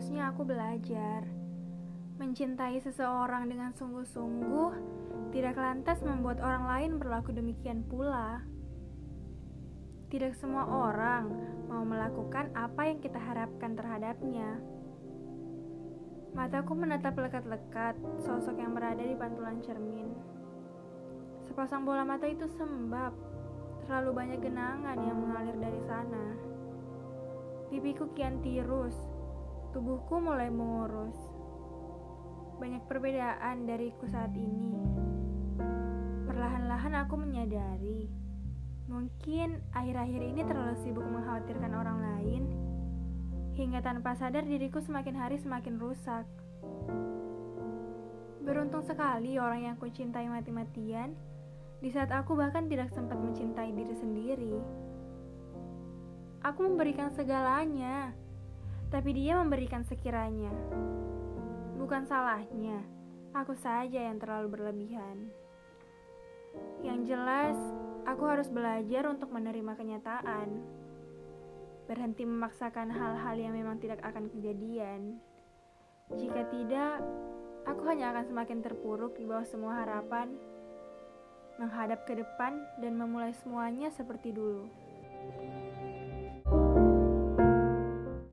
aku belajar. Mencintai seseorang dengan sungguh-sungguh tidak lantas membuat orang lain berlaku demikian pula. Tidak semua orang mau melakukan apa yang kita harapkan terhadapnya. Mataku menatap lekat-lekat sosok yang berada di pantulan cermin. Sepasang bola mata itu sembab, terlalu banyak genangan yang mengalir dari sana. Pipiku kian tirus, tubuhku mulai mengurus. Banyak perbedaan dariku saat ini. Perlahan-lahan aku menyadari, mungkin akhir-akhir ini terlalu sibuk mengkhawatirkan orang lain, hingga tanpa sadar diriku semakin hari semakin rusak. Beruntung sekali orang yang kucintai mati-matian, di saat aku bahkan tidak sempat mencintai diri sendiri. Aku memberikan segalanya, tapi dia memberikan sekiranya. Bukan salahnya, aku saja yang terlalu berlebihan. Yang jelas, aku harus belajar untuk menerima kenyataan. Berhenti memaksakan hal-hal yang memang tidak akan kejadian. Jika tidak, aku hanya akan semakin terpuruk di bawah semua harapan, menghadap ke depan dan memulai semuanya seperti dulu.